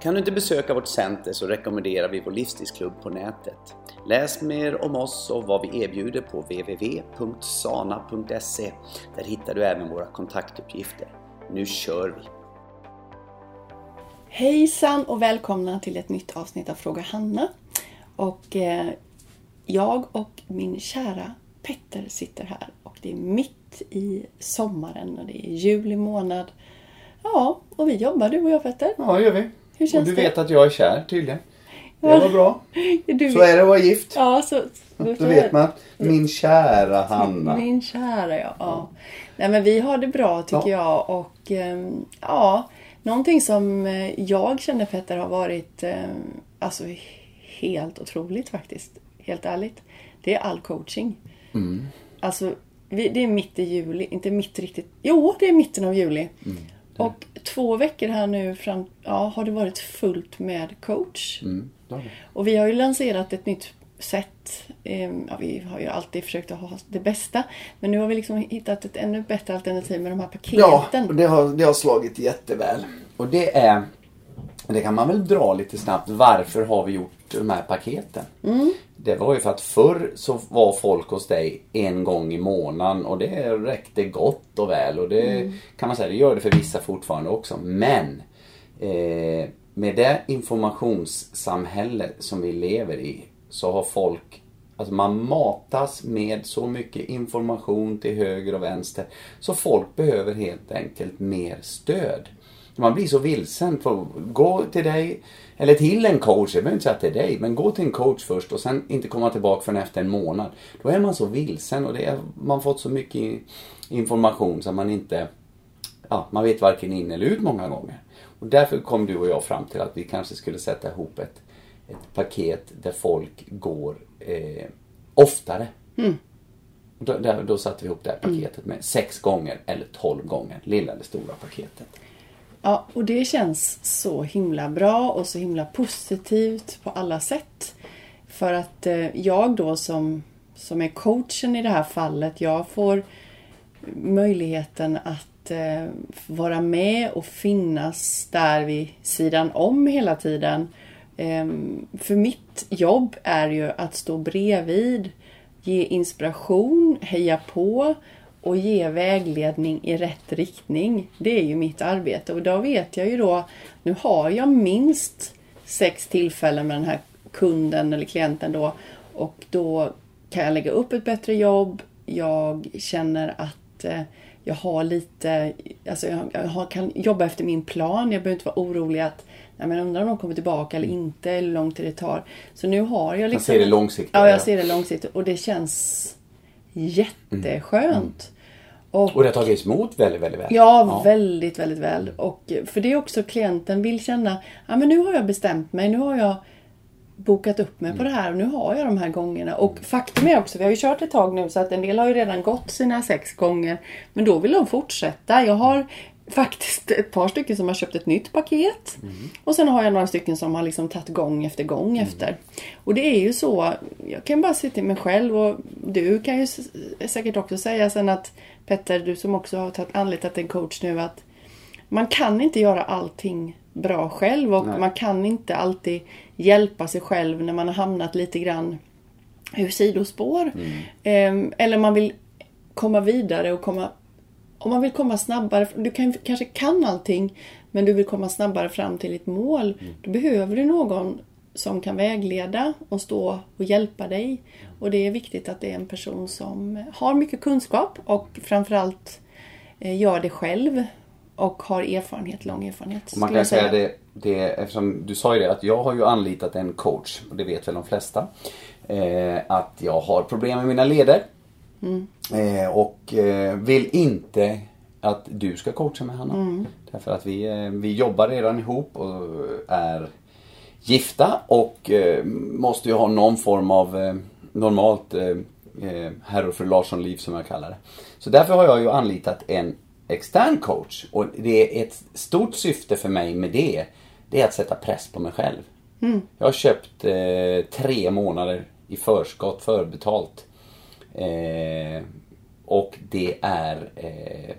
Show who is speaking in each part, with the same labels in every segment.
Speaker 1: Kan du inte besöka vårt center så rekommenderar vi vår livsstilsklubb på nätet. Läs mer om oss och vad vi erbjuder på www.sana.se. Där hittar du även våra kontaktuppgifter. Nu kör vi!
Speaker 2: Hejsan och välkomna till ett nytt avsnitt av Fråga Hanna. Och eh, jag och min kära Petter sitter här och det är mitt i sommaren och det är juli månad. Ja, och vi jobbar du och jag Petter.
Speaker 3: Ja, det gör vi.
Speaker 2: Hur känns
Speaker 3: och du
Speaker 2: det?
Speaker 3: vet att jag är kär tydligen. Det
Speaker 2: Ja.
Speaker 3: var bra.
Speaker 2: Du
Speaker 3: Så är det att vara gift.
Speaker 2: Ja, så...
Speaker 3: Då vet man. Min kära Hanna.
Speaker 2: Min kära ja. ja. Nej men vi har det bra tycker jag och ehm, ja, någonting som eh, jag känner Petter har varit ehm, alltså helt otroligt faktiskt. Helt ärligt. Det är all coaching.
Speaker 3: Mm.
Speaker 2: Alltså vi, det är mitt i juli, inte mitt riktigt. Jo, det är mitten av juli.
Speaker 3: Mm.
Speaker 2: Och två veckor här nu fram, ja, har det varit fullt med coach.
Speaker 3: Mm. Ja.
Speaker 2: Och vi har ju lanserat ett nytt sätt. Eh, Ja, vi har ju alltid försökt att ha det bästa. Men nu har vi liksom hittat ett ännu bättre alternativ med de här
Speaker 3: Ja,
Speaker 2: paketen.
Speaker 3: och det har, det har slagit jätteväl. Och det är, det kan man väl dra lite snabbt. Varför har vi gjort de här paketen?
Speaker 2: Mm.
Speaker 3: Det var ju för att förr så var folk hos dig en gång i månaden och det räckte gott och väl. Och det
Speaker 2: Mm.
Speaker 3: kan man säga, det gör det för vissa fortfarande också. Men eh, med det informationssamhälle som vi lever i så har folk Alltså man matas med så mycket information till höger och vänster. Så folk behöver helt enkelt mer stöd. Man blir så vilsen. För gå till dig, eller till en coach, jag behöver inte säga till dig, men gå till en coach först och sen inte komma tillbaka förrän efter en månad. Då är man så vilsen och det är, man fått så mycket information så man inte, ja, man vet varken in eller ut många gånger. Och därför kom du och jag fram till att vi kanske skulle sätta ihop ett, ett paket där folk går eh, oftare. Då, där, då satte vi ihop det här paketet med sex gånger eller tolv gånger, lilla eller stora paketet.
Speaker 2: Ja, och det känns så himla bra och så himla positivt på alla sätt. För att eh, jag då som, som är coachen i det här fallet, jag får möjligheten att eh, vara med och finnas där vid sidan om hela tiden. Ehm, för mitt jobb är ju att stå bredvid, ge inspiration, heja på och ge vägledning i rätt riktning. Det är ju mitt arbete och då vet jag ju då, nu har jag minst sex tillfällen med den här kunden eller klienten då och då kan jag lägga upp ett bättre jobb. Jag känner att eh, jag har lite, alltså jag, jag kan jobba efter min plan. Jag behöver inte vara orolig att Nej, men undrar om de kommer tillbaka eller inte, eller hur lång tid det tar. Så nu har jag liksom...
Speaker 3: ser det långsiktigt,
Speaker 2: Ja,
Speaker 3: ja.
Speaker 2: jag ser det långsiktigt. Och det känns jätteskönt. Och,
Speaker 3: Och det har tagits emot väldigt, väldigt väl.
Speaker 2: Ja, väldigt, väldigt väl. Och för det är också klienten vill känna, ja men nu har jag bestämt mig, nu har jag bokat upp mig på det här och nu har jag de här gångerna. Och faktum är också, vi har ju kört ett tag nu så att en del har ju redan gått sina sex gånger. Men då vill de fortsätta. Jag har faktiskt ett par stycken som har köpt ett nytt paket. Och sen har jag några stycken som har liksom tagit gång efter gång efter. Och det är ju så, jag kan bara se till mig själv och du kan ju säkert också säga sen att Petter, du som också har tagit anlitat en coach nu att man kan inte göra allting bra själv och
Speaker 3: Nej.
Speaker 2: man kan inte alltid hjälpa sig själv när man har hamnat lite grann ur sidospår. Ehm, eller man vill komma vidare och komma om man vill komma snabbare, du kan, kanske kan allting men du vill komma snabbare fram till ett mål. Då behöver du någon som kan vägleda och stå och hjälpa dig. Och det är viktigt att det är en person som har mycket kunskap och framförallt eh, gör det själv och har erfarenhet, lång erfarenhet.
Speaker 3: Och man kan
Speaker 2: jag
Speaker 3: säga det, det, eftersom du sa ju det att jag har ju anlitat en coach, och det vet väl de flesta. Eh, att jag har problem med mina leder. Eh, och eh, vill inte att du ska coacha med Hanna. Därför att vi, eh, vi jobbar redan ihop och är gifta och eh, måste ju ha någon form av eh, normalt eh, eh, herr och fru Larsson-liv som jag kallar det. Så därför har jag ju anlitat en extern coach. Och det är ett stort syfte för mig med det. Det är att sätta press på mig själv. Jag har köpt eh, tre månader i förskott, förbetalt. Eh, och det är eh,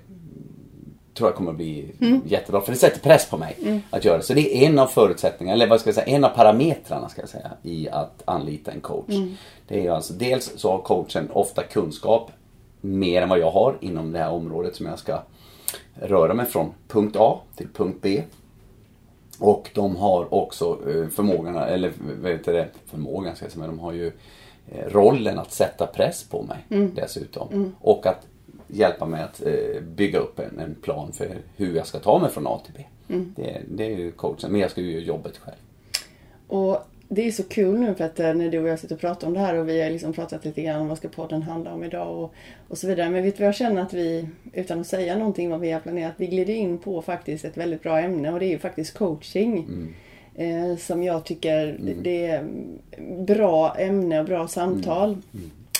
Speaker 3: tror jag kommer bli jättebra. För det sätter press på mig att göra det. Så det är en av förutsättningarna, eller vad ska jag säga, en av parametrarna ska jag säga, i att anlita en coach. Det är alltså, dels så har coachen ofta kunskap mer än vad jag har inom det här området som jag ska röra mig från punkt A till punkt B. Och de har också eh, förmågan, eller vad heter det, förmågan ska jag säga, men de har ju eh, rollen att sätta press på mig dessutom. Och att hjälpa mig att eh, bygga upp en, en plan för hur jag ska ta mig från A till B. Det, det är ju coachen, men jag ska ju göra jobbet själv.
Speaker 2: Och det är så kul nu för att eh, när du och jag sitter och pratar om det här och vi har liksom pratat lite grann om vad ska podden handla om idag och, och så vidare. Men vet du vad jag känner att vi, utan att säga någonting vad vi har planerat, vi glider in på faktiskt ett väldigt bra ämne och det är ju faktiskt coaching. Eh, som jag tycker det är bra ämne och bra samtal.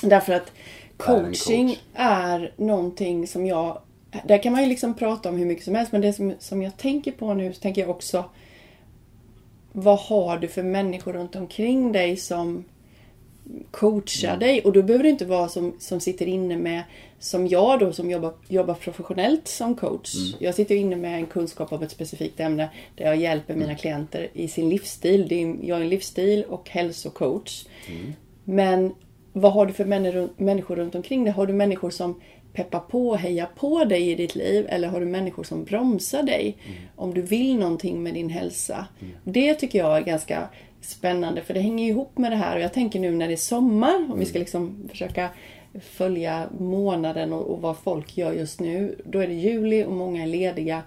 Speaker 2: Därför att
Speaker 3: Är
Speaker 2: coaching
Speaker 3: coach.
Speaker 2: är någonting som jag där kan man ju liksom prata om hur mycket som helst men det som, som jag tänker på nu så tänker jag också vad har du för människor runt omkring dig som coachar
Speaker 3: Mm.
Speaker 2: dig? Och då behöver det inte vara som, som sitter inne med, som jag då som jobbar, jobbar professionellt som coach.
Speaker 3: Mm.
Speaker 2: Jag sitter inne med en kunskap om ett specifikt ämne där jag hjälper mina
Speaker 3: Mm.
Speaker 2: klienter i sin livsstil. Det är, jag är en livsstil och hälsocoach.
Speaker 3: Mm.
Speaker 2: Men vad har du för människor, runt omkring dig? Har du människor som peppar på och hejar på dig i ditt liv? Eller har du människor som bromsar dig om du vill någonting med din hälsa? Det tycker jag är ganska spännande för det hänger ihop med det här och jag tänker nu när det är sommar om vi ska liksom försöka följa månaden och, och vad folk gör just nu. Då är det juli och många är lediga.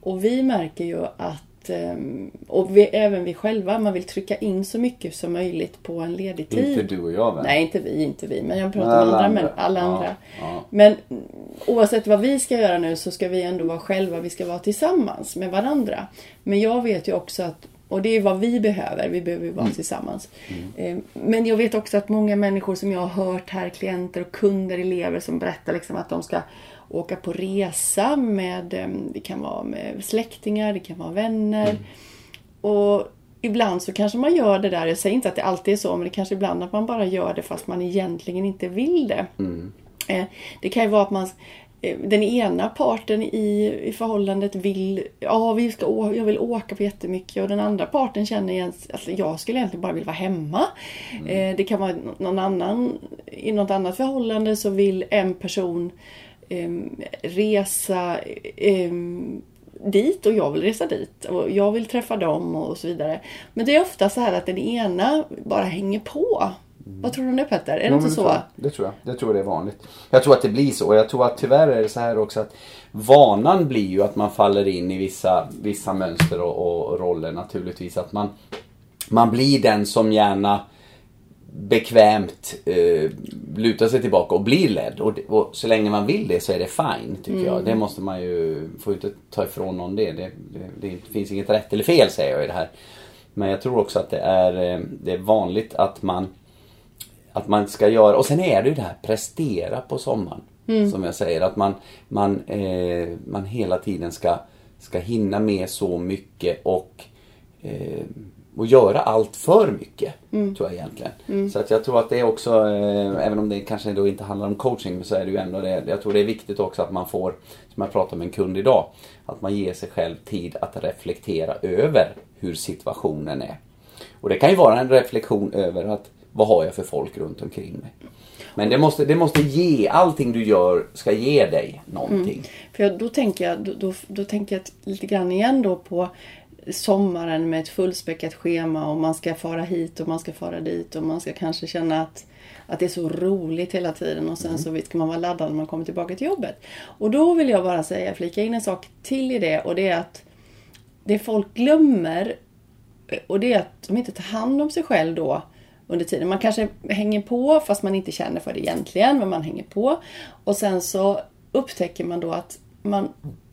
Speaker 2: Och vi märker ju att, ehm, och vi, även vi själva, man vill trycka in så mycket som möjligt på en ledig tid.
Speaker 3: Inte du och jag väl?
Speaker 2: Nej, inte vi, inte vi. Men jag pratar
Speaker 3: Men
Speaker 2: om
Speaker 3: alla
Speaker 2: andra,
Speaker 3: andra.
Speaker 2: men alla
Speaker 3: Ja,
Speaker 2: andra.
Speaker 3: ja.
Speaker 2: Men mm, oavsett vad vi ska göra nu så ska vi ändå vara själva. Vi ska vara tillsammans med varandra. Men jag vet ju också att, och det är vad vi behöver. Vi behöver ju vara
Speaker 3: Mm.
Speaker 2: tillsammans. Eh, Men jag vet också att många människor som jag har hört här, klienter och kunder, elever som berättar liksom att de ska åka på resa med, eh, det kan vara med släktingar, det kan vara vänner.
Speaker 3: Mm.
Speaker 2: Och ibland så kanske man gör det där, jag säger inte att det alltid är så, men det kanske ibland att man bara gör det fast man egentligen inte vill det. Eh, Det kan ju vara att man eh, den ena parten i, i förhållandet vill, ja vi ska jag vill åka på jättemycket och den andra parten känner att jag skulle egentligen bara vilja vara hemma. Eh, Det kan vara någon annan, i något annat förhållande så vill en person resa em, dit och jag vill resa dit och jag vill träffa dem och så vidare. Men det är ofta så här att den ena bara hänger på. Vad tror du om det Petter? Är det
Speaker 3: Ja,
Speaker 2: inte
Speaker 3: men
Speaker 2: så?
Speaker 3: Det tror, jag. det tror jag. Det tror jag det är vanligt. Jag tror att det blir så. Och jag tror att tyvärr är det så här också att vanan blir ju att man faller in i vissa, vissa mönster och, och roller naturligtvis. Att man, man blir den som gärna bekvämt eh, lutar sig tillbaka och blir ledd. Och, och så länge man vill det så är det fine tycker jag. Det måste man ju, får inte ta ifrån någon det. Det, det. det finns inget rätt eller fel säger jag i det här. Men jag tror också att det är, eh, det är vanligt att man att man ska göra, och sen är det ju det här prestera på sommaren. Som jag säger, att man, man, eh, man hela tiden ska, ska hinna med så mycket och, eh, och göra allt för mycket. Tror jag egentligen. Så att jag tror att det är också, eh, även om det kanske då inte handlar om coaching, så är det ju ändå det. Jag tror det är viktigt också att man får, som jag pratade med en kund idag, att man ger sig själv tid att reflektera över hur situationen är. Och det kan ju vara en reflektion över att vad har jag för folk runt omkring mig. Men det måste, det måste ge, allting du gör ska ge dig någonting.
Speaker 2: För jag, då, tänker jag, då, då, då tänker jag lite grann igen då på sommaren med ett fullspäckat schema och man ska fara hit och man ska fara dit och man ska kanske känna att, att det är så roligt hela tiden och sen så ska man vara laddad när man kommer tillbaka till jobbet. Och då vill jag bara säga, flika in en sak till i det och det är att det folk glömmer och det är att de inte tar hand om sig själv då under tiden. Man kanske hänger på fast man inte känner för det egentligen, men man hänger på. Och sen så upptäcker man då att man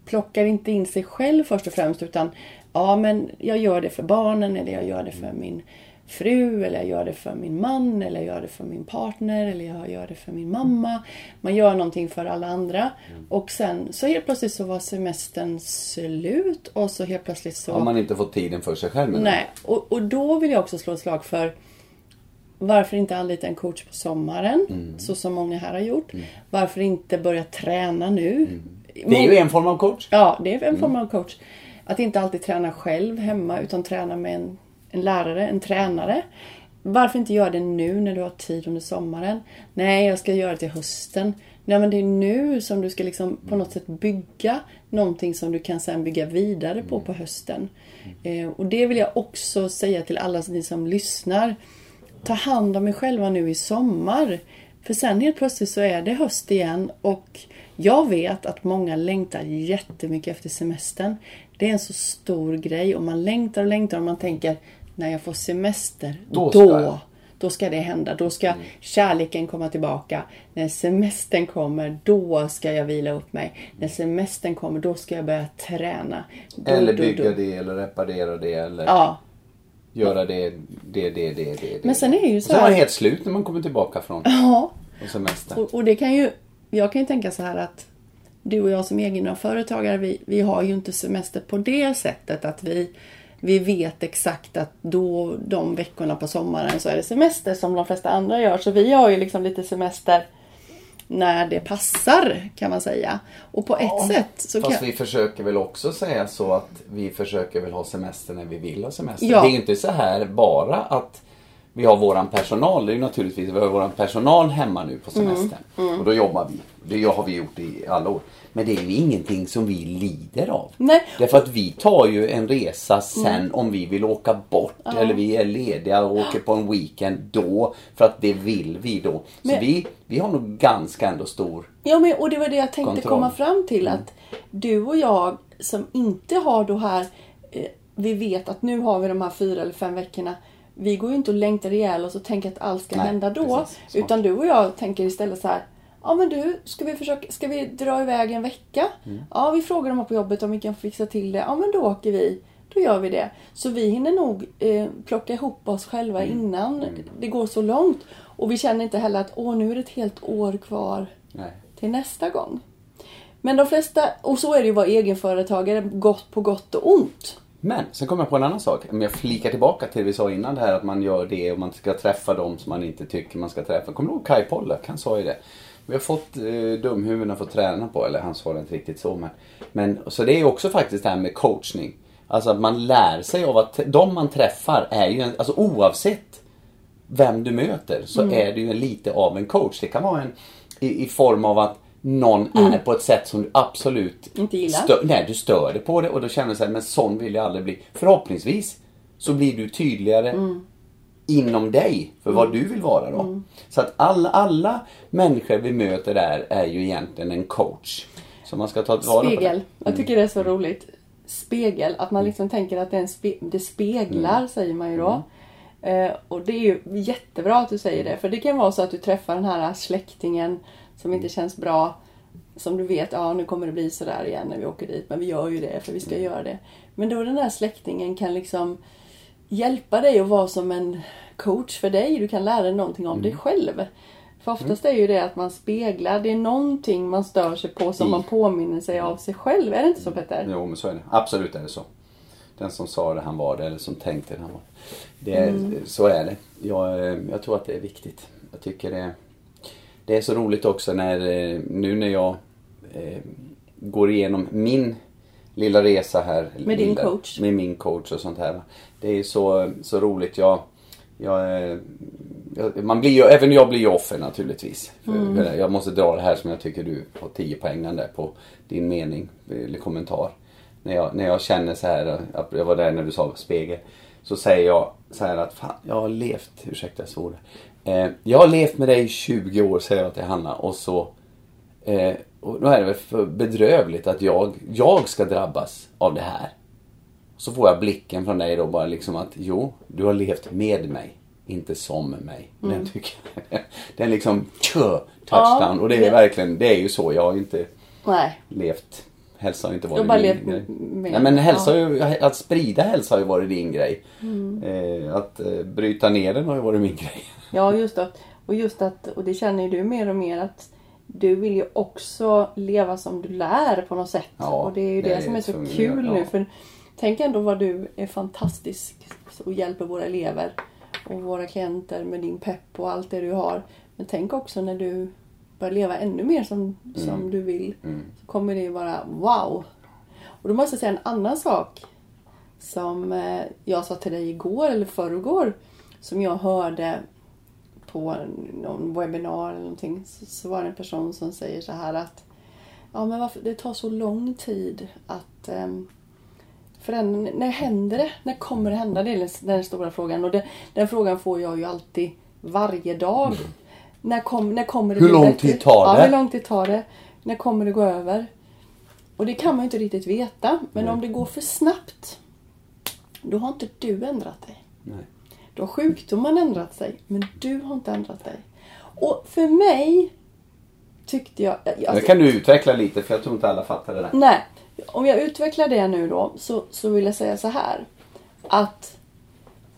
Speaker 2: plockar inte in sig själv först och främst utan ja men jag gör det för barnen eller jag gör det för min fru eller jag gör det för min man eller jag gör det för min partner eller jag gör det för min mamma. Man gör någonting för alla andra. Och sen så helt plötsligt så var semestern slut och så helt plötsligt så...
Speaker 3: Har man inte fått tiden för sig själv?
Speaker 2: Nej, och, och då vill jag också slå ett slag för varför inte anlita en coach på sommaren,
Speaker 3: Mm.
Speaker 2: så som många här har gjort. Varför inte börja träna nu?
Speaker 3: Mm. Det är ju en form av coach.
Speaker 2: Ja, det är en form av coach. Att inte alltid träna själv hemma utan träna med en, en lärare, en tränare. Varför inte göra det nu när du har tid under sommaren? Nej, jag ska göra det till hösten. Nej, men det är nu som du ska liksom på något sätt bygga någonting som du kan sen bygga vidare på på hösten. Eh, och det vill jag också säga till alla ni som lyssnar. Ta hand om er själva nu i sommar. För sen helt plötsligt så är det höst igen och jag vet att många längtar jättemycket efter semestern. Det är en så stor grej och man längtar och längtar och man tänker när jag får semester,
Speaker 3: Då
Speaker 2: då
Speaker 3: ska
Speaker 2: då,
Speaker 3: jag."
Speaker 2: då ska det hända. Då ska kärleken komma tillbaka. När semestern kommer, då ska jag vila upp mig. När semestern kommer, då ska jag börja träna. Då,
Speaker 3: Eller
Speaker 2: då,
Speaker 3: bygga
Speaker 2: då.
Speaker 3: det eller reparera det eller
Speaker 2: Ja,
Speaker 3: göra det, det, det, det, det.
Speaker 2: Men sen är ju
Speaker 3: Och
Speaker 2: så
Speaker 3: Sen är man
Speaker 2: här-
Speaker 3: helt slut när man kommer tillbaka från
Speaker 2: ja.
Speaker 3: från semester.
Speaker 2: Och, och det kan ju, jag kan ju tänka så här att du och jag som egenföretagare, vi, vi har ju inte semester på det sättet att vi, vi vet exakt att då, de veckorna på sommaren så är det semester som de flesta andra gör. Så vi har ju liksom lite semester när det passar kan man säga. Och på ett sätt så
Speaker 3: Fast
Speaker 2: kan...
Speaker 3: vi försöker väl också säga så att vi försöker väl ha semester när vi vill ha semester.
Speaker 2: Ja.
Speaker 3: Det är ju inte så här bara att vi har våran personal. Det är ju naturligtvis, vi har våran personal hemma nu på
Speaker 2: Mm.
Speaker 3: semestern. Och då jobbar vi. Det har vi gjort i alla år. Men det är ju ingenting som vi lider av.
Speaker 2: Nej.
Speaker 3: Därför att vi tar ju en resa sen om vi vill åka bort eller vi är lediga och åker på en weekend då. För att det vill vi då. Så
Speaker 2: Men-
Speaker 3: vi, vi har nog ganska ändå stor
Speaker 2: Ja, men, och det var det jag tänkte
Speaker 3: Kontroll.
Speaker 2: komma fram till. Att du och jag som inte har då här, eh, vi vet att nu har vi de här fyra eller fem veckorna. Vi går ju inte och längtar ihjäl oss och tänker att allt ska
Speaker 3: Nej,
Speaker 2: hända då.
Speaker 3: precis.
Speaker 2: Utan du och jag tänker istället så här. Ja men du, ska vi, försöka, ska vi dra iväg en vecka?
Speaker 3: Mm.
Speaker 2: Ja, vi frågar dem på jobbet om vi kan fixa till det. Ja men då åker vi. Då gör vi det. Så vi hinner nog eh, plocka ihop oss själva
Speaker 3: Mm.
Speaker 2: innan det går så långt. Och vi känner inte heller att åh nu är det ett helt år kvar
Speaker 3: Nej.
Speaker 2: till nästa gång. Men de flesta, och så är det ju att vara egenföretagare, gott på gott och ont.
Speaker 3: Men sen kommer jag på en annan sak. Om jag flikar tillbaka till det vi sa innan det här att man gör det och man ska träffa dem som man inte tycker man ska träffa. Kommer du ihåg Kai Pollak? Han sa ju det. Vi har fått eh, dumhuvuden att få träna på, eller han sa det inte riktigt så men. men så det är ju också faktiskt det här med coachning. Alltså att man lär sig av att de man träffar är ju, en, alltså oavsett vem du möter så
Speaker 2: Mm.
Speaker 3: är du ju lite av en coach. Det kan vara en i, i form av att någon är på ett sätt som du absolut
Speaker 2: Mm. Inte gillar.
Speaker 3: stö- nej, du stör dig på det och då känner du så här, men sån vill jag aldrig bli. Förhoppningsvis så blir du tydligare
Speaker 2: Mm.
Speaker 3: inom dig för vad du vill vara då. Så att alla, alla människor vi möter där är ju egentligen en coach. Så man ska ta tillvara på
Speaker 2: Spegel.
Speaker 3: det. Mm.
Speaker 2: Jag tycker det är så roligt. Spegel. Att man liksom tänker att det, en spe, det speglar,
Speaker 3: Mm.
Speaker 2: säger man ju då. Eh, och det är ju jättebra att du säger det. För det kan vara så att du träffar den här släktingen som
Speaker 3: Mm.
Speaker 2: inte känns bra. Som du vet, ja nu kommer det bli sådär igen när vi åker dit. Men vi gör ju det för vi ska
Speaker 3: Mm.
Speaker 2: göra det. Men då den här släktingen kan liksom hjälpa dig att vara som en coach för dig. Du kan lära dig någonting om dig
Speaker 3: Mm.
Speaker 2: själv. För oftast är ju det att man speglar, det är någonting man stör sig på som
Speaker 3: I.
Speaker 2: man påminner sig av sig själv. Är det inte så Petter?
Speaker 3: Jo, men så är det. Absolut är det så. Den som sa det, han var det. Eller som tänkte det, han var det. är-
Speaker 2: Mm.
Speaker 3: Så är det. Jag, eh, jag tror att det är viktigt. Jag tycker det, det är så roligt också när, eh, nu när jag eh, går igenom min lilla resa här.
Speaker 2: Med din coach.
Speaker 3: Med min coach och sånt här. Det är så, så roligt. Jag, jag, eh, jag, man blir ju, även jag blir ju offer naturligtvis.
Speaker 2: Mm.
Speaker 3: jag måste dra det här som jag tycker du har 10 poäng där på din mening eller kommentar. När jag, när jag känner så här, jag var där när du sa spegel. Så säger jag så här att fan, jag har levt, ursäkta svor. Eh, jag har levt med dig i 20 år säger jag till Hanna och så eh, och då är det väl för bedrövligt att jag, jag ska drabbas av det här. Så får jag blicken från dig då bara liksom att jo, du har levt med mig. Inte som mig. Den tycker jag, den liksom tjö, touchdown.
Speaker 2: Ja,
Speaker 3: och det är verkligen, det är ju så. Jag har inte
Speaker 2: Nej.
Speaker 3: levt hälsa har ju inte varit min
Speaker 2: levt
Speaker 3: grej.
Speaker 2: med.
Speaker 3: Nej, men hälsa
Speaker 2: ja.
Speaker 3: att sprida hälsa har ju varit din grej.
Speaker 2: Mm.
Speaker 3: Eh, att eh, bryta ner den har ju varit min grej.
Speaker 2: Ja, just det. Och just att, och det känner ju du mer och mer att du vill ju också leva som du lär på något sätt.
Speaker 3: Ja,
Speaker 2: och det är ju det,
Speaker 3: det
Speaker 2: som är så
Speaker 3: så-
Speaker 2: kul
Speaker 3: ja.
Speaker 2: nu. För tänk ändå vad du är fantastisk och hjälper våra elever och våra klienter med din pepp och allt det du har. Men tänk också när du börjar leva ännu mer som, som du vill. Så kommer det vara wow. Och då måste jag säga en annan sak som eh, jag sa till dig igår eller förrgår som jag hörde på någon webbinar eller någonting så, så var det en person som säger så här att ja men varför det tar så lång tid att um, förändra, när händer det? När kommer det hända? Det är den, den stora frågan och det, den frågan får jag ju alltid varje dag. När, kom, när kommer det.
Speaker 3: Hur lång
Speaker 2: bättre?
Speaker 3: tid tar det?
Speaker 2: Ja, hur lång tid tar det? När kommer det gå över? Och det kan man ju inte riktigt veta. Men
Speaker 3: Nej.
Speaker 2: om det går för snabbt då har inte du ändrat dig.
Speaker 3: Nej.
Speaker 2: Då har sjukdomen ändrat sig, men du har inte ändrat dig. Och för mig tyckte jag... jag
Speaker 3: Det kan du utveckla lite för jag tror inte alla fattar det där.
Speaker 2: Nej, om jag utvecklar det nu då så, så vill jag säga så här. Att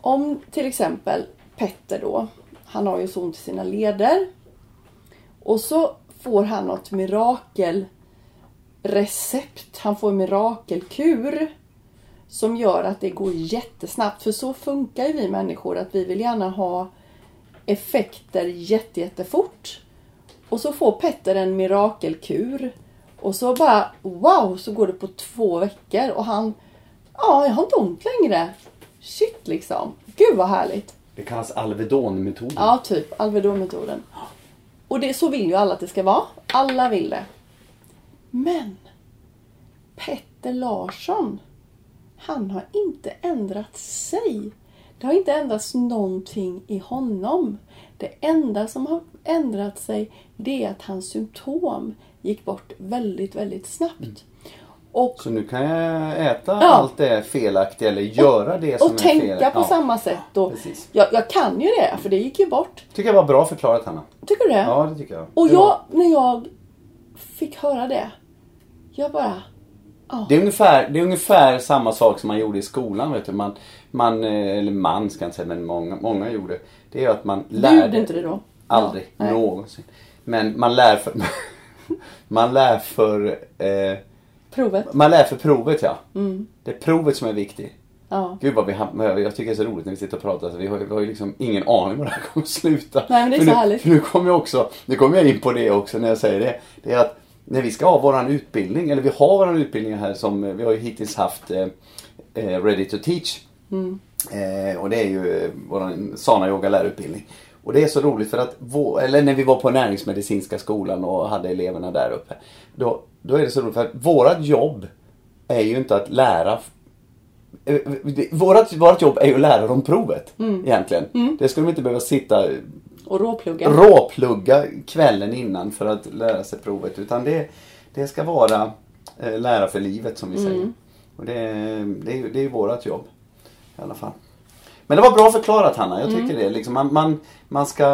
Speaker 2: om till exempel Petter då, han har ju så ont i sina leder. Och så får han något mirakelrecept. Han får en mirakelkur. Som gör att det går jättesnabbt. För så funkar ju vi människor. Att vi vill gärna ha effekter jätte, jättefort. Och så får Petter en mirakelkur. Och så bara wow så går det på två veckor och han Ja, jag har inte ont längre. Shit liksom. Gud vad härligt.
Speaker 3: Det kallas Alvedon-metoden.
Speaker 2: Ja, typ Alvedon-metoden. Och det, så vill ju alla att det ska vara. Alla vill det. Men Petter Larsson, han har inte ändrat sig. Det har inte ändrats någonting i honom. Det enda som har ändrat sig det är att hans symptom gick bort väldigt, väldigt snabbt. Och
Speaker 3: Så nu kan jag äta
Speaker 2: Ja.
Speaker 3: allt det felaktiga eller göra det som
Speaker 2: och
Speaker 3: är
Speaker 2: tänka
Speaker 3: fel.
Speaker 2: på
Speaker 3: Ja.
Speaker 2: samma sätt. Och
Speaker 3: Precis.
Speaker 2: jag, jag kan ju det, för det gick ju bort.
Speaker 3: Tycker jag var bra förklarat Hanna.
Speaker 2: Tycker du det?
Speaker 3: Ja, det tycker jag.
Speaker 2: Och jag,
Speaker 3: var-
Speaker 2: när jag fick höra det, jag bara...
Speaker 3: Det är, ungefär, det är ungefär samma sak som man gjorde i skolan. Vet du. Man, man, eh, eller man ska jag inte säga, men många, många gjorde. Det är att man
Speaker 2: Du
Speaker 3: lärde...
Speaker 2: gjorde inte det då?
Speaker 3: Aldrig.
Speaker 2: Ja,
Speaker 3: någonsin. Men man lär för... man lär för... Eh,
Speaker 2: Provet?
Speaker 3: man lär för provet ja.
Speaker 2: Mm.
Speaker 3: Det är provet som är viktigt.
Speaker 2: Ja.
Speaker 3: Gud vad vi ham- jag tycker det är så roligt när vi sitter och pratar. Så vi, har, vi har ju liksom ingen aning vad det här kommer att sluta.
Speaker 2: Nej, men det är
Speaker 3: För
Speaker 2: så
Speaker 3: nu,
Speaker 2: härligt.
Speaker 3: För nu kommer jag också, nu kommer jag in på det också när jag säger det. Det är att när vi ska ha våran utbildning, eller vi har våran utbildning här som vi har ju hittills haft eh, eh, Ready to Teach.
Speaker 2: Mm.
Speaker 3: Eh, och det är ju eh, våran Sana Yoga lärarutbildning. Och det är så roligt för att, vår, eller när vi var på näringsmedicinska skolan och hade eleverna där uppe. Då, då är det så roligt för att vårat jobb är ju inte att lära Eh, det- Vårat, vårat jobb är ju att lära dem provet egentligen. Det ska de inte behöva sitta
Speaker 2: Och råplugga?
Speaker 3: råplugga kvällen innan för att lära sig provet. Utan det, det ska vara eh, lära för livet som vi säger. Och det, det, det är ju vårat jobb. I alla fall. Men det var bra förklarat Hanna, jag tycker det. Liksom man, man, man ska...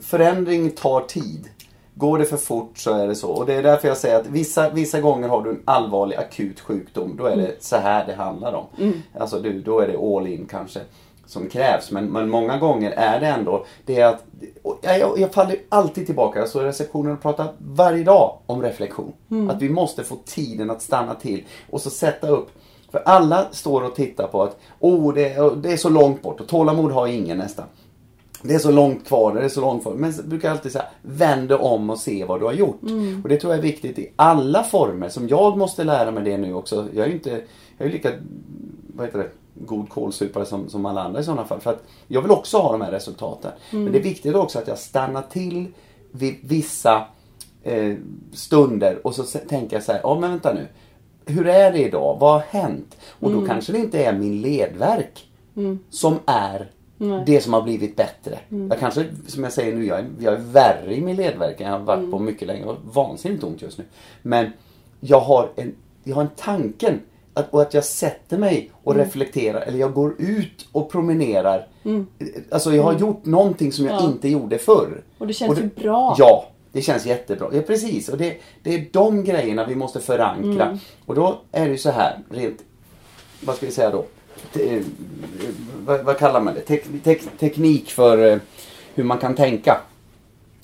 Speaker 3: Förändring tar tid. Går det för fort så är det så. Och det är därför jag säger att vissa, vissa gånger har du en allvarlig akut sjukdom. Då är det så här det handlar om. Alltså du, då är det all in kanske som krävs. Men, men många gånger är det ändå det att... Jag, jag, jag faller alltid tillbaka. Jag står i receptionen och pratar varje dag om reflektion. Att vi måste få tiden att stanna till och så sätta upp för alla står och tittar på att oh, det, det är så långt bort och tålamod har ingen nästan. Det är så långt kvar, det är så långt kvar. Men jag brukar alltid säga, vänd om och se vad du har gjort. Och det tror jag är viktigt i alla former. Som jag måste lära mig det nu också. Jag är ju inte, jag är lika, vad heter det, god kålsupare som, som alla andra i sådana fall. För att jag vill också ha de här resultaten. Men det är viktigt också att jag stannar till vid vissa eh, stunder och så tänker jag så här, ja men vänta nu. Hur är det idag? Vad har hänt? Och då kanske det inte är min ledverk som är det som har blivit bättre. Jag kanske, som jag säger nu, jag är, jag är värre i min ledverk än jag har varit på mycket länge. Jag har vansinnigt ont just nu. Men jag har en, jag har en tanken att, och att jag sätter mig och reflekterar eller jag går ut och promenerar. Alltså jag har gjort någonting som jag
Speaker 2: Ja.
Speaker 3: inte gjorde förr.
Speaker 2: Och det känns ju bra.
Speaker 3: Ja, Det känns jättebra. Ja, precis. Och det, det är de grejerna vi måste förankra.
Speaker 2: Mm.
Speaker 3: Och då är det ju så här, rent, vad ska vi säga då? Te, vad, vad kallar man det? Tek, tek, teknik för eh, hur man kan tänka.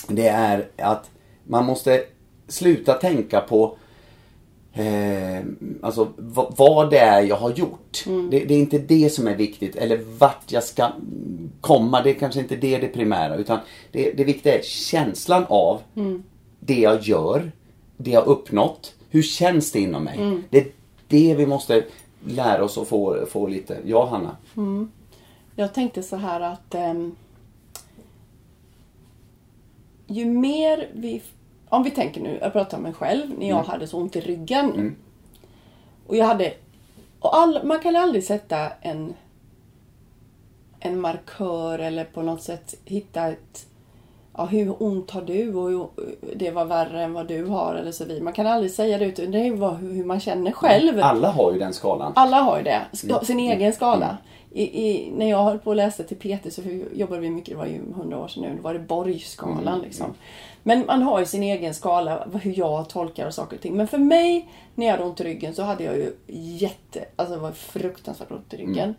Speaker 3: Det är att man måste sluta tänka på Eh, alltså vad det är jag har gjort. Det, det är inte det som är viktigt. Eller vart jag ska komma. Det är kanske inte det det primära. Utan det, det viktiga är känslan av det jag gör. Det jag uppnått. Hur känns det inom mig? Det är det vi måste lära oss att få, få lite. Ja, Hanna?
Speaker 2: Jag tänkte så här att ehm, ju mer vi... Om vi tänker nu, jag pratar om mig själv, när jag hade så ont i ryggen. Och jag hade... Och all, man kan aldrig sätta en, en markör eller på något sätt hitta ett... Ja, hur ont har du och hur, det var värre än vad du har eller så vidare. Man kan aldrig säga det utan det är hur man känner själv.
Speaker 3: Alla har ju den skalan.
Speaker 2: Alla har ju det. Ska,
Speaker 3: Mm.
Speaker 2: sin egen skala. I, i, när jag höll på att läsa till PT så jobbade vi mycket, det var ju hundra år sedan nu, då var det Borgskalan
Speaker 3: Mm.
Speaker 2: liksom. Men man har ju sin egen skala, hur jag tolkar saker och ting. Men för mig, när jag hade ont i ryggen så hade jag ju jätte, alltså det var fruktansvärt ont i ryggen.
Speaker 3: Mm.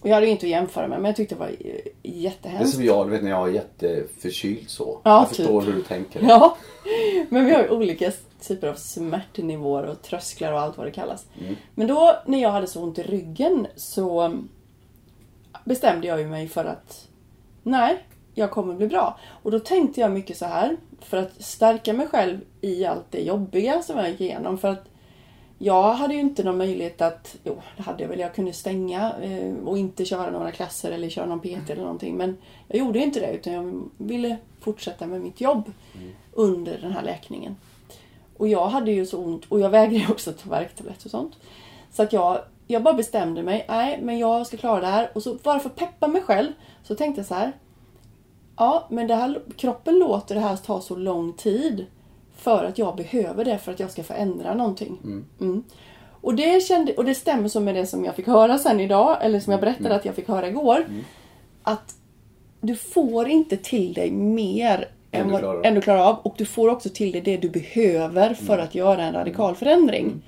Speaker 2: Och jag hade ju inte att jämföra med, men jag tyckte det var eh,
Speaker 3: Det är
Speaker 2: jättehemskt.
Speaker 3: som jag, du vet när jag är jätteförkyld så.
Speaker 2: Ja,
Speaker 3: jag förstår
Speaker 2: typ.
Speaker 3: hur du tänker.
Speaker 2: Ja, men vi har ju olika typer av smärtnivåer och trösklar och allt vad det kallas.
Speaker 3: Mm.
Speaker 2: Men då när jag hade så ont i ryggen så bestämde jag ju mig för att nej, jag kommer bli bra. Och då tänkte jag mycket så här för att stärka mig själv i allt det jobbiga som jag gick igenom. För att jag hade ju inte någon möjlighet att, jo det hade jag väl, jag kunde stänga eh, och inte köra några klasser eller köra någon PT eller någonting. Men jag gjorde inte det utan jag ville fortsätta med mitt jobb under den här läkningen. Och jag hade ju så ont och jag vägrade också ta värktablett och sånt. Så att jag, jag bara bestämde mig, nej men jag ska klara det här. Och så bara för att peppa mig själv så tänkte jag så här. Ja, men det här, kroppen låter det här ta så lång tid. För att jag behöver det för att jag ska få ändra någonting. Mm. Och, det kände, och det stämmer så med det som jag fick höra sen idag, eller som jag berättade att jag fick höra igår. Att du får inte till dig mer
Speaker 3: Än
Speaker 2: än,
Speaker 3: du klarar av.
Speaker 2: Och du får också till dig det du behöver för att göra en radikal förändring.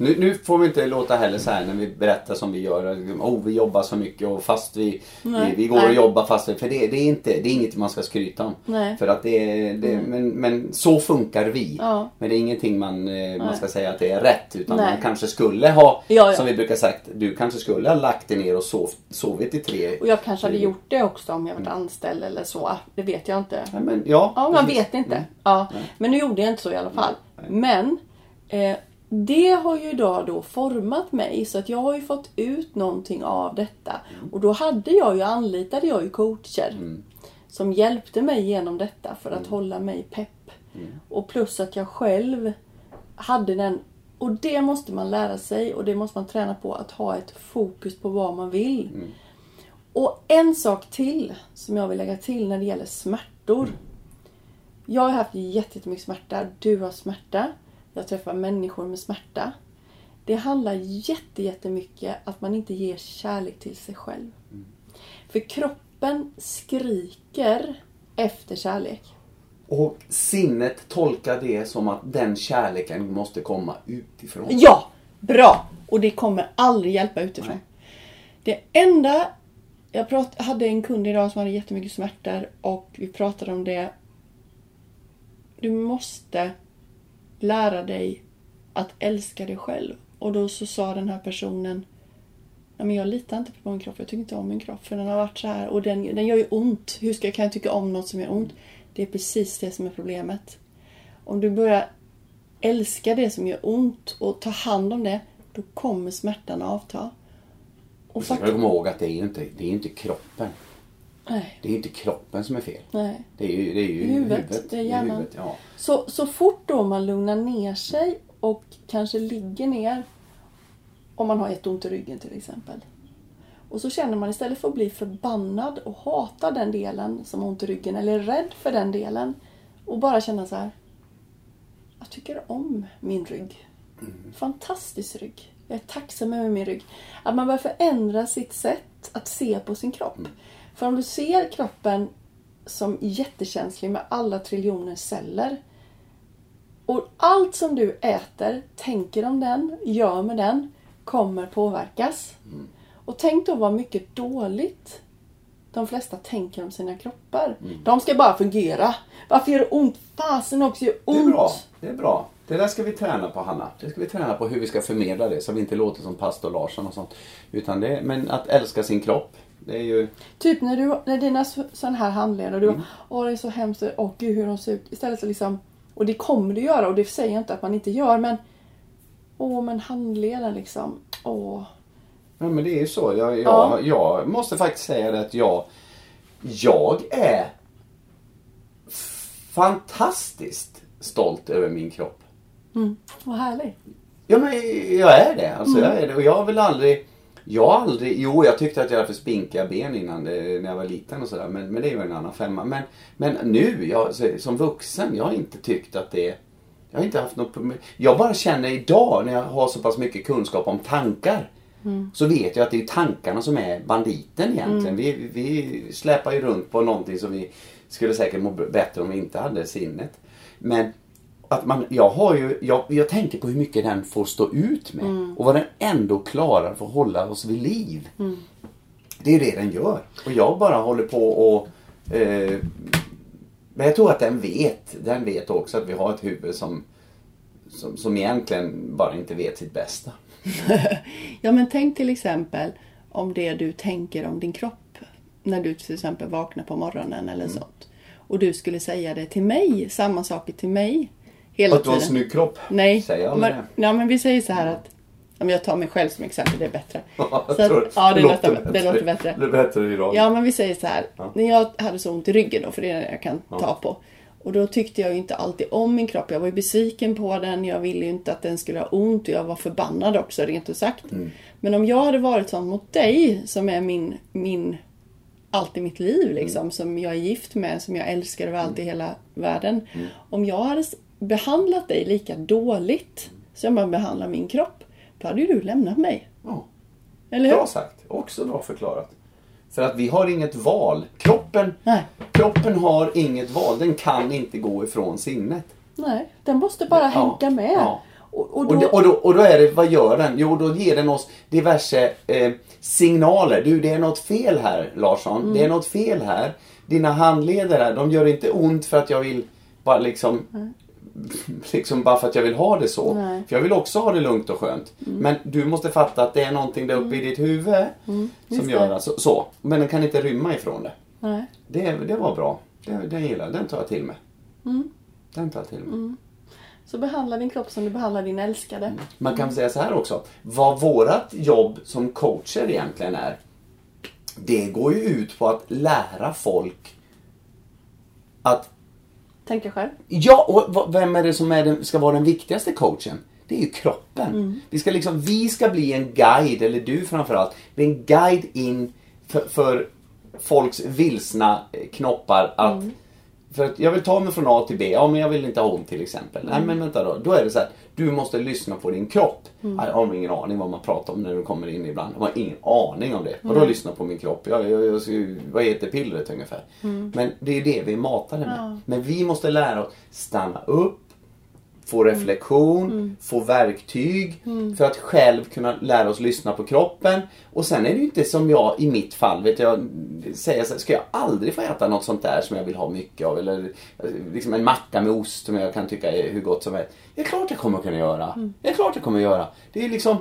Speaker 3: Nu, nu får vi inte låta heller så här när vi berättar som vi gör. Oh, vi jobbar så mycket och fast vi, vi, vi går
Speaker 2: Nej.
Speaker 3: och jobbar fast vi, För det, det, är inte, det är inget man ska skryta om.
Speaker 2: Nej.
Speaker 3: För att det, det men, men så funkar vi.
Speaker 2: Ja.
Speaker 3: Men det är ingenting man, eh, man ska säga att det är rätt. Utan man kanske skulle ha,
Speaker 2: Ja, ja.
Speaker 3: som vi brukar sagt, du kanske skulle ha lagt dig ner och sov, sovit i tre.
Speaker 2: Och jag kanske hade gjort det också om jag varit anställd eller så. Det vet jag inte.
Speaker 3: Men, ja,
Speaker 2: man
Speaker 3: precis.
Speaker 2: vet inte. Ja. Men nu gjorde jag inte så i alla fall. Men eh, det har ju då, då format mig så att jag har ju fått ut någonting av detta. Och då hade jag ju, anlitade jag ju coacher som hjälpte mig genom detta för att hålla mig pepp. Och plus att jag själv hade den, och det måste man lära sig och det måste man träna på, att ha ett fokus på vad man vill. Och en sak till som jag vill lägga till när det gäller smärtor. Jag har haft jätte- jättemycket smärta. Du har smärta. Jag träffar människor med smärta. Det handlar jätte, jättemycket att man inte ger kärlek till sig själv. För kroppen skriker efter kärlek.
Speaker 3: Och sinnet tolkar det som att den kärleken måste komma utifrån.
Speaker 2: Ja! Bra! Och det kommer aldrig hjälpa utifrån.
Speaker 3: Nej.
Speaker 2: Det enda... Jag prat, hade en kund idag som hade jättemycket smärtor och vi pratade om det. Du måste lära dig att älska dig själv. Och då så sa den här personen men jag litar inte på min kropp. Jag tycker inte om min kropp. För den har varit så här och den, den gör ju ont. Hur ska jag, kan jag tycka om något som gör ont? Det är precis det som är problemet. Om du börjar älska det som gör ont och ta hand om det, då kommer smärtan att avta. Och
Speaker 3: Och så ska
Speaker 2: fakt-
Speaker 3: du komma ihåg att det är ju inte, det är inte kroppen.
Speaker 2: Nej,
Speaker 3: Det är inte kroppen som är fel.
Speaker 2: nej.
Speaker 3: Det är ju, det är ju
Speaker 2: Huvudet,
Speaker 3: huvudet.
Speaker 2: det är hjärnan.
Speaker 3: huvudet, ja.
Speaker 2: Så, så fort då man lugnar ner sig och kanske ligger ner, om man har jätteont i ryggen till exempel. Och så känner man istället för att bli förbannad och hata den delen som har ont i ryggen eller är rädd för den delen och bara känna så här. Jag tycker om min rygg. Fantastisk rygg. Jag är tacksam över min rygg. Att man börjar förändra sitt sätt att se på sin kropp. För om du ser kroppen som jättekänslig med alla triljoner celler. Och allt som du äter, tänker om den, gör med den, kommer påverkas. Och tänk då vad mycket dåligt de flesta tänker om sina kroppar. De ska bara fungera. Varför gör det ont? Fasen också gör
Speaker 3: Det är
Speaker 2: ont.
Speaker 3: bra. Det är bra. Det där ska vi träna på Hanna. Det ska vi träna på hur vi ska förmedla det så vi inte låter som pastor Larsson och sånt. Utan det, men att älska sin kropp. Det är ju...
Speaker 2: Typ när du när dina sån här handleder och du
Speaker 3: Mm.
Speaker 2: åh det är så hemskt, åh gud hur de ser ut. Istället så liksom, och det kommer du göra och det säger jag inte att man inte gör men åh men handleden liksom, åh.
Speaker 3: Ja men det är ju så. Jag, jag,
Speaker 2: Ja.
Speaker 3: jag måste faktiskt säga det att jag, jag är fantastiskt stolt över min kropp.
Speaker 2: Mm, vad härligt.
Speaker 3: Ja men jag är det. Alltså, jag är det. Och jag har väl aldrig... Jag har aldrig... Jo, jag tyckte att jag hade för spinkiga ben innan det, när jag var liten och sådär. Men, men det är ju en annan femma. Men, men nu, jag, som vuxen, jag har inte tyckt att det... Jag har inte haft något problem. Jag bara känner idag när jag har så pass mycket kunskap om tankar. Så vet jag att det är tankarna som är banditen egentligen. Vi, vi släpar ju runt på någonting som vi skulle säkert må bättre om vi inte hade sinnet. Men att man, jag, har ju, jag, jag tänker på hur mycket den får stå ut med. Och vad den ändå klarar för att hålla oss vid liv. Det är det den gör. Och jag bara håller på och... Eh, men jag tror att den vet. Den vet också att vi har ett huvud som, som, som egentligen bara inte vet sitt bästa.
Speaker 2: Ja men tänk till exempel om det du tänker om din kropp. När du till exempel vaknar på morgonen eller
Speaker 3: Mm.
Speaker 2: sånt. Och du skulle säga det till mig, samma saker till mig. Hela
Speaker 3: Att du har en snygg kropp.
Speaker 2: Nej,
Speaker 3: Säger jag aldrig
Speaker 2: men, ja, men vi säger så här att om jag tar mig själv som exempel, det är bättre.
Speaker 3: Ja,
Speaker 2: Så att,
Speaker 3: tror
Speaker 2: ja, det
Speaker 3: låter
Speaker 2: låter, det låter bättre.
Speaker 3: Det bättre i radio.
Speaker 2: Ja, men vi säger så här.
Speaker 3: Ja.
Speaker 2: När jag hade så ont i ryggen då, för det är det jag kan ta på. Och då tyckte jag ju inte alltid om min kropp. Jag var ju besviken på den. Jag ville ju inte att den skulle ha ont. Och jag var förbannad också, rent ut sagt.
Speaker 3: Mm.
Speaker 2: Men om jag hade varit sån mot dig, som är min, min allt i mitt liv liksom.
Speaker 3: Mm.
Speaker 2: Som jag är gift med, som jag älskar över allt i hela världen. Om jag hade behandlat dig lika dåligt som jag behandlar min kropp. Då hade ju du lämnat mig.
Speaker 3: Ja.
Speaker 2: Eller hur?
Speaker 3: Bra sagt. Också bra förklarat. För att vi har inget val. Kroppen,
Speaker 2: Nej.
Speaker 3: kroppen har inget val. Den kan inte gå ifrån sinnet.
Speaker 2: Nej, den måste bara
Speaker 3: Ja,
Speaker 2: hänga med.
Speaker 3: ja.
Speaker 2: Och, och då,
Speaker 3: och, då, och då är det, vad gör den? Jo, då ger den oss diverse eh, signaler. Du, det är något fel här Larsson.
Speaker 2: Mm.
Speaker 3: Det är något fel här. Dina handleder här, de gör inte ont för att jag vill bara liksom Liksom bara för att jag vill ha det så.
Speaker 2: Nej.
Speaker 3: För jag vill också ha det lugnt och skönt. Men du måste fatta att det är någonting där uppe i ditt huvud som
Speaker 2: just
Speaker 3: gör
Speaker 2: det.
Speaker 3: alltså, så. Men den kan inte rymma ifrån det.
Speaker 2: nej.
Speaker 3: Det, det var bra. Det, den gillar jag. Den tar jag till mig. Den tar jag till mig.
Speaker 2: Så behandla din kropp som du behandlar din älskade.
Speaker 3: Man kan säga så här också. Vad vårat jobb som coacher egentligen är. Det går ju ut på att lära folk att
Speaker 2: Tänka själv.
Speaker 3: Ja, och vem är det som är den, ska vara den viktigaste coachen? Det är ju kroppen. Vi, ska liksom, vi ska bli en guide, eller du framförallt, bli en guide in för, för folks vilsna eh, knoppar att för att jag vill ta mig från A till B, ja men jag vill inte ha ont till exempel. Nej men vänta då, då är det så här, du måste lyssna på din kropp. Jag har ingen aning vad man pratar om när du kommer in ibland. Jag har ingen aning om det. Vadå lyssna på min kropp? Jag, jag, jag, vad heter pillret ungefär? Men det är det vi är matade med. Men vi måste lära oss stanna upp, få reflektion, få verktyg för att själv kunna lära oss lyssna på kroppen. Och sen är det ju inte som jag i mitt fall, vet jag, säga så här, ska jag aldrig få äta något sånt där som jag vill ha mycket av? Eller liksom en macka med ost som jag kan tycka är hur gott som helst. Det är klart jag kommer kunna göra. Det är klart jag kommer göra. Det är liksom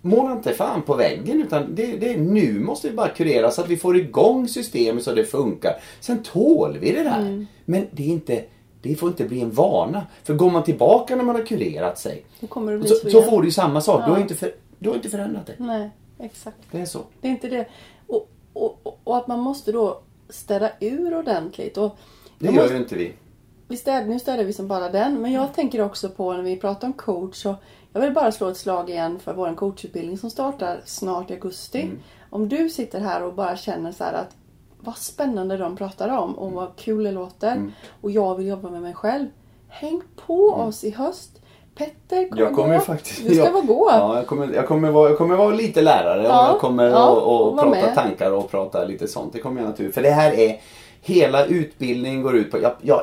Speaker 3: Måla inte fan på väggen utan det, det är nu måste vi bara kurera så att vi får igång systemet så det funkar. Sen tål vi det där. Men det är inte det får inte bli en vana. För går man tillbaka när man har kurerat sig så,
Speaker 2: så,
Speaker 3: så får du ju samma sak. Du, har
Speaker 2: Ja.
Speaker 3: inte för, du har inte förändrat dig.
Speaker 2: Nej, exakt.
Speaker 3: Det är så.
Speaker 2: Det är inte det. Och, och, och- och att man måste då städa ur ordentligt. Och
Speaker 3: Det gör
Speaker 2: måste-
Speaker 3: ju inte vi.
Speaker 2: vi städ, nu städar vi som bara den. Men jag tänker också på när vi pratar om coach. Så jag vill bara slå ett slag igen för vår coachutbildning som startar snart i augusti.
Speaker 3: Mm.
Speaker 2: Om du sitter här och bara känner så här att vad spännande de pratar om och vad kul det låter.
Speaker 3: Mm.
Speaker 2: Och jag vill jobba med mig själv. Häng på oss i höst. Petter kommer,
Speaker 3: Jag kommer
Speaker 2: gå.
Speaker 3: faktiskt...
Speaker 2: Du ska
Speaker 3: jag,
Speaker 2: vara gå.
Speaker 3: Ja, jag kommer, jag, kommer vara, jag kommer vara lite lärare
Speaker 2: Ja,
Speaker 3: och jag kommer
Speaker 2: ja,
Speaker 3: och,
Speaker 2: var
Speaker 3: prata
Speaker 2: med.
Speaker 3: tankar och prata lite sånt. Det kommer jag naturligtvis. För det här är hela utbildningen går ut på, jag, jag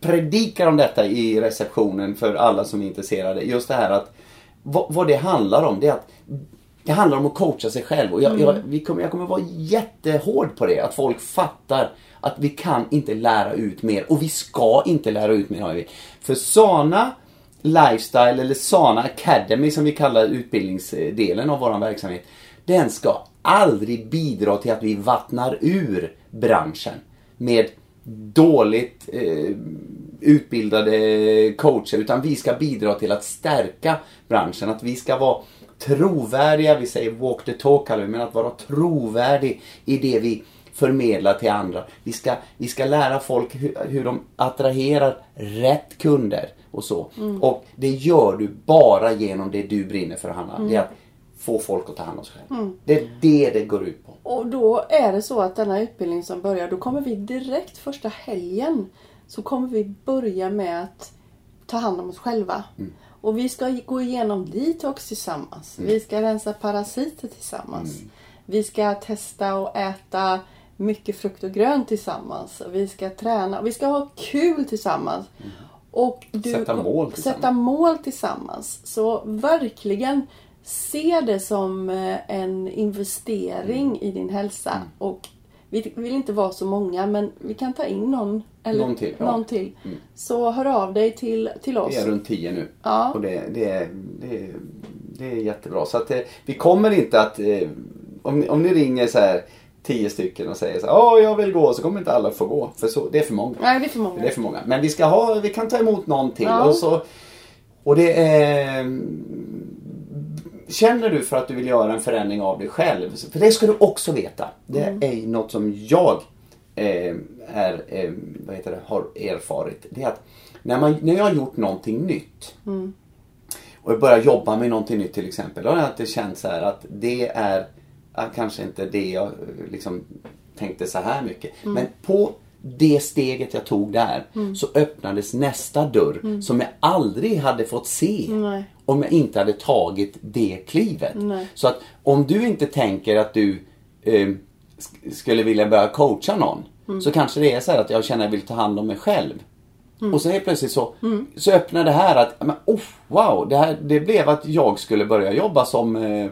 Speaker 3: predikar om detta i receptionen för alla som är intresserade. Just det här att vad, vad det handlar om det är att det handlar om att coacha sig själv. Och jag, jag, vi kommer, jag kommer vara jättehård på det. Att folk fattar att vi kan inte lära ut mer. Och vi ska inte lära ut mer. För Sana Lifestyle eller Sana Academy som vi kallar utbildningsdelen av vår verksamhet. Den ska aldrig bidra till att vi vattnar ur branschen med dåligt eh, utbildade coacher utan vi ska bidra till att stärka branschen. Att vi ska vara trovärdiga, vi säger walk the talk men att vara trovärdig i det vi förmedlar till andra. Vi ska, vi ska lära folk hur, hur de attraherar rätt kunder och så.
Speaker 2: Mm.
Speaker 3: Och det gör du bara genom det du brinner för Hanna. Det är att få folk att ta hand om sig själva.
Speaker 2: Mm.
Speaker 3: Det är det det går ut på.
Speaker 2: Och då är det så att denna utbildning som börjar, då kommer vi direkt första helgen så kommer vi börja med att ta hand om oss själva. Och vi ska gå igenom detox tillsammans. Vi ska rensa parasiter tillsammans. Vi ska testa och äta mycket frukt och grönt tillsammans. Vi ska träna. Vi ska ha kul tillsammans. Och du,
Speaker 3: Sätta mål tillsammans.
Speaker 2: Sätta mål tillsammans. Så verkligen se det som eh, en investering
Speaker 3: Mm.
Speaker 2: i din hälsa. Och vi vill inte vara så många men vi kan ta in någon. Eller
Speaker 3: Någon till, ja. Mm.
Speaker 2: någon till. Så hör av dig till, till oss.
Speaker 3: Vi är runt 10 nu.
Speaker 2: Ja.
Speaker 3: Och det, det, är, det, är, det är jättebra. Så att eh, vi kommer inte att... Eh, om, om ni ringer så här 10 stycken och säger så här, Åh, jag vill gå. Så kommer inte alla få gå. För så, det är för många.
Speaker 2: Nej, det är för många.
Speaker 3: Det är för många. Men vi ska ha, vi kan ta emot någon till.
Speaker 2: Ja.
Speaker 3: Och, så, och det är... Känner du för att du vill göra en förändring av dig själv? För det ska du också veta. Det
Speaker 2: Mm.
Speaker 3: är något som jag är, eh, vad heter det, har erfarit. Det är att när, man, när jag har gjort någonting nytt
Speaker 2: Mm.
Speaker 3: och jag börjar jobba med någonting nytt till exempel. Då har jag alltid känt så här att det är kanske inte det jag eh, liksom tänkte så här mycket.
Speaker 2: Mm.
Speaker 3: Men på det steget jag tog där så öppnades nästa dörr som jag aldrig hade fått se
Speaker 2: Mm. Nej.
Speaker 3: om jag inte hade tagit det klivet.
Speaker 2: Nej.
Speaker 3: Så att om du inte tänker att du eh, skulle vilja börja coacha någon
Speaker 2: Mm.
Speaker 3: så kanske det är så här att jag känner att jag vill ta hand om mig själv.
Speaker 2: Mm.
Speaker 3: Och så helt plötsligt så, så öppnar det här att, men, oh, wow, det, här, det blev att jag skulle börja jobba som eh,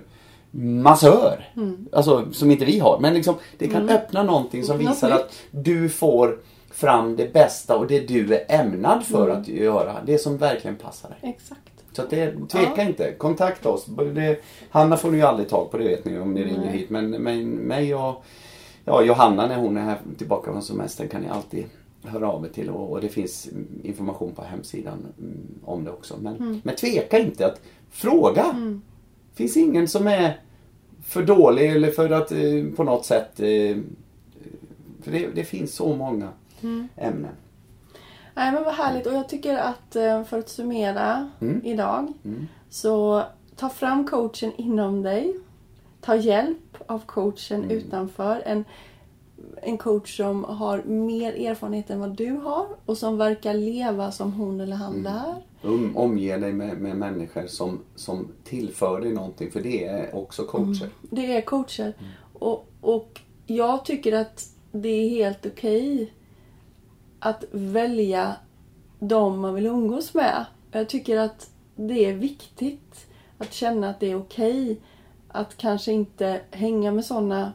Speaker 3: massör.
Speaker 2: Mm.
Speaker 3: Alltså som inte vi har. Men liksom, det kan öppna någonting som
Speaker 2: Något
Speaker 3: visar att du får fram det bästa och det du är ämnad för
Speaker 2: Mm.
Speaker 3: att göra. Det som verkligen passar dig.
Speaker 2: Exakt.
Speaker 3: Så det, tveka inte. Kontakta oss. Det, Hanna får ni ju aldrig tag på, det vet ni om ni ringer hit. Men, men mig och ja, Johanna när hon är här tillbaka från semestern kan ni alltid höra av er till. Och, och det finns information på hemsidan mm, om det också. Men, men tveka inte att fråga. finns ingen som är för dålig eller för att eh, på något sätt eh, för det, det finns så många ämnen.
Speaker 2: Nej men vad härligt och jag tycker att eh, för att summera
Speaker 3: Mm.
Speaker 2: idag så ta fram coachen inom dig. Ta hjälp av coachen
Speaker 3: Mm.
Speaker 2: utanför. En, en coach som har mer erfarenhet än vad du har och som verkar leva som hon eller han lär.
Speaker 3: Um, omge dig med, med människor som, som tillför dig någonting för det är också coacher.
Speaker 2: Det är coacher. Och, och jag tycker att det är helt okej att välja de man vill umgås med. Jag tycker att det är viktigt att känna att det är okej att kanske inte hänga med sådana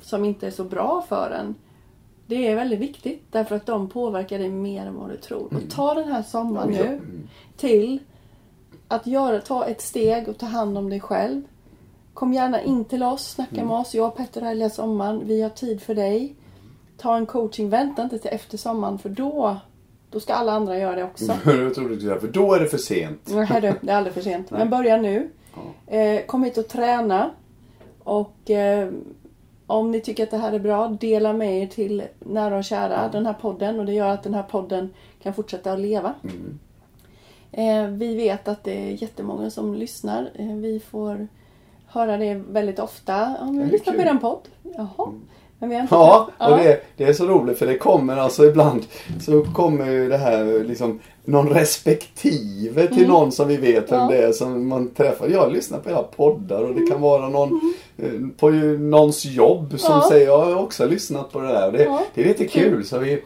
Speaker 2: som inte är så bra för en. Det är väldigt viktigt därför att de påverkar dig mer än vad du tror. Och ta den här sommaren nu till att göra, ta ett steg och ta hand om dig själv. Kom gärna in till oss, snacka med oss. Jag och Petter har hela sommaren. Vi har tid för dig. Ta en coaching. Vänta inte till efter sommaren för då, då ska alla andra göra det också.
Speaker 3: jag trodde du skulle säga, för då är det för sent.
Speaker 2: Nej du, det är aldrig för sent. Men börja nu. Eh, kom hit och träna. Och eh, om ni tycker att det här är bra, dela med er till nära och kära den här podden. Och det gör att den här podden kan fortsätta att leva. Eh, vi vet att det är jättemånga som lyssnar. Eh, vi får höra det väldigt ofta. Ja,
Speaker 3: det är
Speaker 2: lyssna på den podd. Jaha. Men vi har inte
Speaker 3: Ja,
Speaker 2: ja.
Speaker 3: och det, det är så roligt för det kommer alltså ibland så kommer ju det här liksom någon respektive till någon som vi vet vem
Speaker 2: Mm. Ja.
Speaker 3: det är som man träffar. Jag lyssnar på era poddar och det kan vara någon eh, på ju någons jobb som
Speaker 2: Mm. Ja.
Speaker 3: säger jag har också lyssnat på det där. Det,
Speaker 2: Ja.
Speaker 3: det är lite kul. Så vi,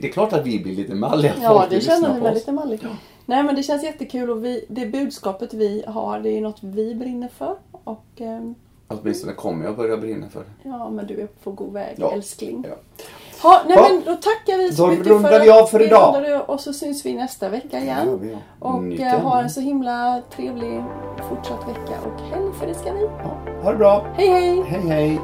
Speaker 3: det är klart att vi blir lite malliga.
Speaker 2: Ja, det känner vi väl lite malligt. Nej, men det känns jättekul och vi, det budskapet vi har, det är något vi brinner för. Och ehm,
Speaker 3: Åtminstone kommer jag börja brinna för det.
Speaker 2: ja, men du är på god väg,
Speaker 3: Ja.
Speaker 2: älskling.
Speaker 3: Ja.
Speaker 2: Ja, nej,
Speaker 3: Ja.
Speaker 2: men då tackar vi så
Speaker 3: Då
Speaker 2: mycket
Speaker 3: rundar
Speaker 2: för
Speaker 3: vi av för idag.
Speaker 2: Och så syns vi nästa vecka
Speaker 3: Ja,
Speaker 2: igen.
Speaker 3: har
Speaker 2: Och eh, ha
Speaker 3: ämne.
Speaker 2: en så himla trevlig fortsatt vecka och helg, för det ska vi.
Speaker 3: Ja, ha det bra.
Speaker 2: Hej hej!
Speaker 3: Hej hej.